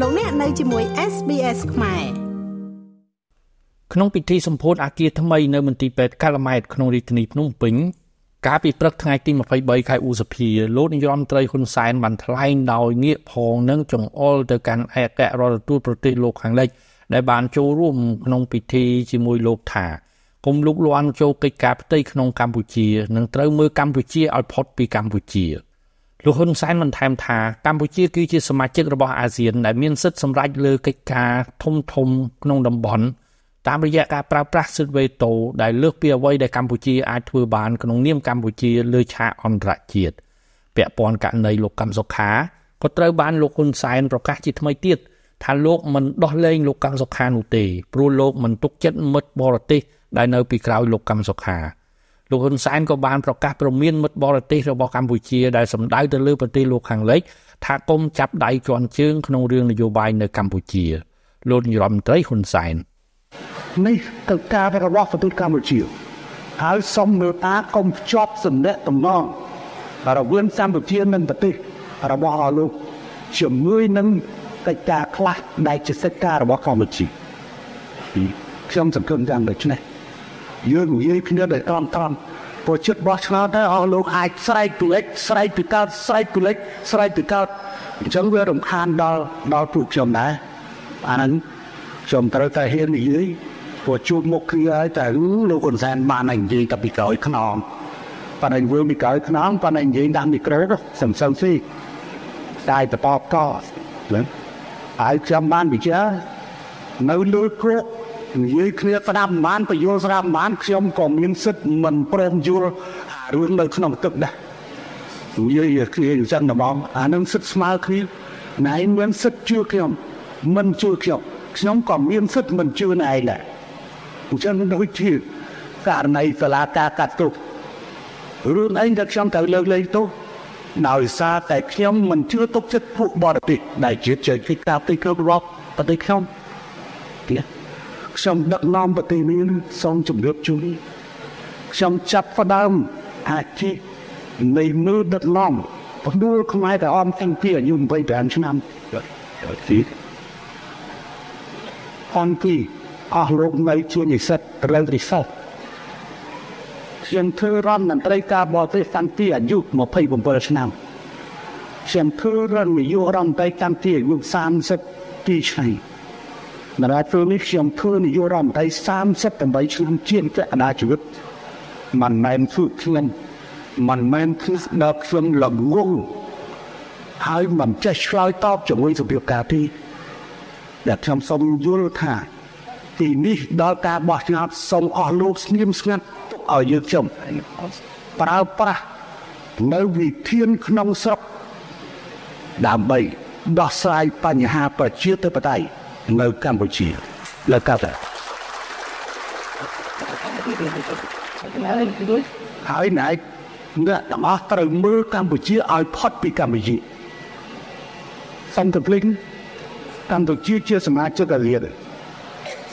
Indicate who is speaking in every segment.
Speaker 1: លោកអ្នកនៅជាមួយ SBS ខ្មែរ
Speaker 2: ក្នុងពិធីសម្ពោធអគារថ្មីនៅមន្ទីរពេទ្យកាឡាម៉ែតក្នុងរាជធានីភ្នំពេញកាលពីព្រឹកថ្ងៃទី23ខែឧសភាលោកនាយរដ្ឋមន្ត្រីហ៊ុនសែនបានថ្លែងដោយងាកផងនិងចង្អុលទៅកាន់ឯករដ្ឋទូតប្រទេសលោកខាងលិចដែលបានចូលរួមក្នុងពិធីជាមួយលោកថាគុំលោកលាន់ចូលកិច្ចការផ្ទៃក្នុងកម្ពុជានឹងត្រូវមើលកម្ពុជាឲ្យផុតពីកម្ពុជា លោកហ៊ុនសែនបានថែមថាកម្ពុជាគឺជាសមាជិករបស់អាស៊ានដែលមានសិទ្ធិសម្រេចលើកិច្ចការធំធំក្នុងតំបន់តាមរយៈការប្រើប្រាស់សិទ្ធិវេតូដែលលើសពីអ្វីដែលកម្ពុជាអាចធ្វើបានក្នុងនាមកម្ពុជាលើឆាកអន្តរជាតិពាក់ព័ន្ធករណីលោកកឹមសុខាក៏ត្រូវបានលោកហ៊ុនសែនប្រកាសជាថ្មីទៀតថាលោកមិនដោះលែងលោកកឹមសុខានោះទេព្រោះលោកមិនទុកចិត្តមិត្តបរទេសដែលនៅពីក្រោយលោកកឹមសុខា លោកហ៊ុនសែនក៏បានប្រកាសព្រមានមិត្តបរទេសរបស់កម្ពុជាដែលសម្ដៅទៅលើប្រទេសលោកខាងលិចថាគុំចាប់ដៃជន់ជើងក្នុងរឿងនយោបាយនៅកម្ពុជាលោកនាយរដ្ឋមន្ត្រីហ៊ុនសែន
Speaker 3: នេះទៅការរបស់ប្រទេសកម្ពុជាហើយសូមមើលតាកុំភ្ជាប់សំណាក់តំណងរវាងសម្ពុជានិងប្រទេសរបស់លោកជាមួយនឹងកិច្ចការខ្លះដែលជាសិទ្ធិការរបស់កម្ពុជាខ្ញុំសង្ឃឹមយ៉ាងដូចនេះ យើងនិយាយគ្នាដោយត្រង់ត្រង់ព្រោះចិត្តបោះឆ្នោតទៅអស់លោកអាចស្រែកទូលេចស្រែកពីកើតស្រែកទូលេចស្រែកពីកើតអញ្ចឹងវារំខានដល់ដល់ពួកខ្ញុំដែរអាហ្នឹងខ្ញុំត្រូវតែហ៊ាននិយាយព្រោះជួបមុខគ្នាហើយតែលោកអ៊ុនសែនបាននិយាយតែពីក្រោយខ្នងប៉ណ្ណឹងវើពីក្រោយខ្នងប៉ណ្ណឹងនិយាយដាក់មីក្រូសំសឹងស៊ីតែតបកកហើយខ្ញុំបានវិចារនៅលើគ្រោះ និយាយគ្នាស្ដាប់មិនបានបញ្យល់ស្ដាប់មិនបានខ្ញុំក៏មានសិទ្ធិមិនព្រមយល់អារឿងនៅក្នុងទឹកដែរនិយាយគ្នាអញ្ចឹងតែបងអានឹងសិទ្ធិស្មើគ្នាណែមានសិទ្ធិជឿខ្ញុំមិនជឿខ្ញុំខ្ញុំក៏មានសិទ្ធិមិនជឿណែឯងដែរអញ្ចឹងដូចជាករណីសាលាការកាត់ទោសរឿងអីដែលខ្ញុំត្រូវលើកលែងទោសដោយសារតែខ្ញុំមិនជឿទុកចិត្តពួកបរទេសដែលជាជាកិច្ចការទីគ្រប់រាប់ប្រទេសខ្ញុំទៀត ខ្ញុំដឹកនាំប្រទេសនេះសូមជម្រាបជូនខ្ញុំចាប់ផ្ដើមអាជីពនៃមើលដឹកនាំផ្ដួលខ្មែរតែអមទាំងពីអាយុ25ឆ្នាំទីអង្គពីអស់លោកនៅជានិស្សិតត្រូវរិស័តខ្ញុំធ្វើរដ្ឋមន្ត្រីការបរទេសតាំងពីអាយុ27ឆ្នាំខ្ញុំធ្វើរដ្ឋនាយករដ្ឋមន្ត្រីតាំងពីអាយុ32ឆ្នាំ នរាជនេះខ្ញុំធ្វើនាយករដ្ឋមន្ត្រី38ឆ្នាំជាងកណ្ដាលជីវិតមិនមែនធ្វើខ្ញុំមិនមែនគឺស្ដាប់ខ្ញុំលងងហើយមិនចេះឆ្លើយតបជាមួយសភាពការទីដែលខ្ញុំសូមយល់ថាទីនេះដល់ការបោះឆ្នោតសូមអស់លោកស្ងៀមស្ងាត់ទុកឲ្យយើងខ្ញុំប្រើប្រាស់នៅវិធានក្នុងស្រុកដើម្បីដោះស្រាយបញ្ហាប្រជាធិបតេយ្យ នៅកម្ពុជាលើកតាហើយណែអ្នកទាំងអស់ត្រូវមើលកម្ពុជាឲ្យផុតពីកម្ពុជាសន្តិភាពកម្ពុជាជាសមាជិកអាស៊ាន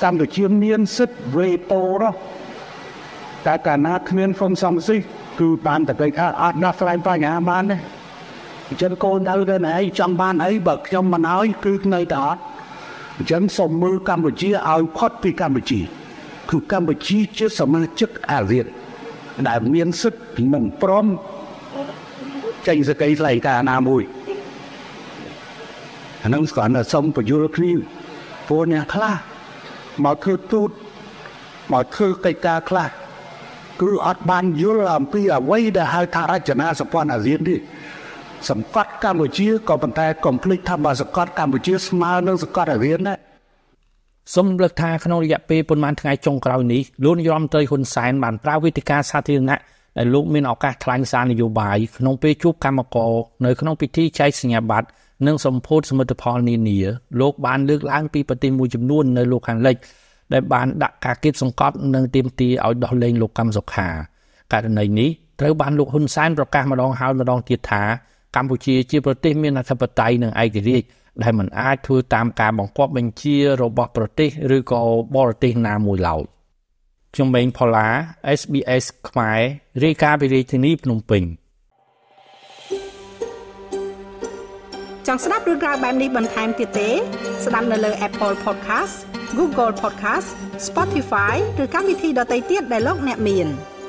Speaker 3: កម្ពុជាមានសិទ្ធិវេតូរតែកាលណាគ្មានហ្វុំសំស៊ីគឺបានតែគេថាអត់ដោះស្រាយបញ្ហាបានទេអញ្ចឹងកូនទៅទៅណែចង់បានអីបើខ្ញុំមិនឲ្យគឺនៅតែអត់ អញ្ចឹងសូមមើលកម្ពុជាឲ្យផុតពីកម្ពុជា គឺកម្ពុជាជាសមាជិកអាស៊ានដែលមានសិទ្ធិមិនព្រមចេញសក្តិថ្លៃការណាមួយអានឹងស្គាល់តែសុំបញ្យល់គ្នាពួកអ្នកខ្លះមកធ្វើទូតមកធ្វើកិច្ចការខ្លះគឺអត់បានយល់អំពីអ្វីដែលហៅថារចនាសម្ព័ន្ធអាស៊ាននេះ សង្កត់កម្ពុជាក៏ប៉ុន្តែកុំភ្លេចថាបើសង្កត់កម្ពុជាស្មើនឹងសង្កត់អាស៊ានដែរ
Speaker 2: សូមលើកថាក្នុងរយៈពេលប៉ុន្មានថ្ងៃចុងក្រោយនេះលោកនាយរដ្ឋមន្ត្រីហ៊ុនសែនបានប្រើវេទិកាសាធារណៈដែលលោកមានឱកាសថ្លែងសារនយោបាយក្នុងពេលជួបកម្មករនៅក្នុងពិធីចែកសញ្ញាបត្រនិងសម្ពោធសមិទ្ធផលនានាលោកបានលើកឡើងពីប្រទេសមួយចំនួននៅលោកខាងលិចដែលបានដាក់ការគៀបសង្កត់និងទាមទារឲ្យដោះលែងលោកកម្មសុខាករណីនេះត្រូវបានលោកហ៊ុនសែនប្រកាសម្ដងហើយម្ដងទៀតថា កម្ពុជាជាប្រទេសមានអធិបតេយ្យនិងឯករាជ្យដែលមិនអាចធ្វើតាមការបង្គាប់បញ្ជារបស់ប្រទេសឬក៏បរទេសណាមួយឡើយខ្ញុំម៉េងផល្លា SBS ខ្មែររាយការណ៍ពីរាជធានីភ្នំពេញ
Speaker 1: ង់ស្ដាប់រឿងក្រៅបែបនេះបន្ថែមទៀតទេ ស្ដាប់នៅលើ Apple Podcast Google Podcast Spotify ឬកម្មវិធីដទៃទៀតដែលលោកអ្នកមាន។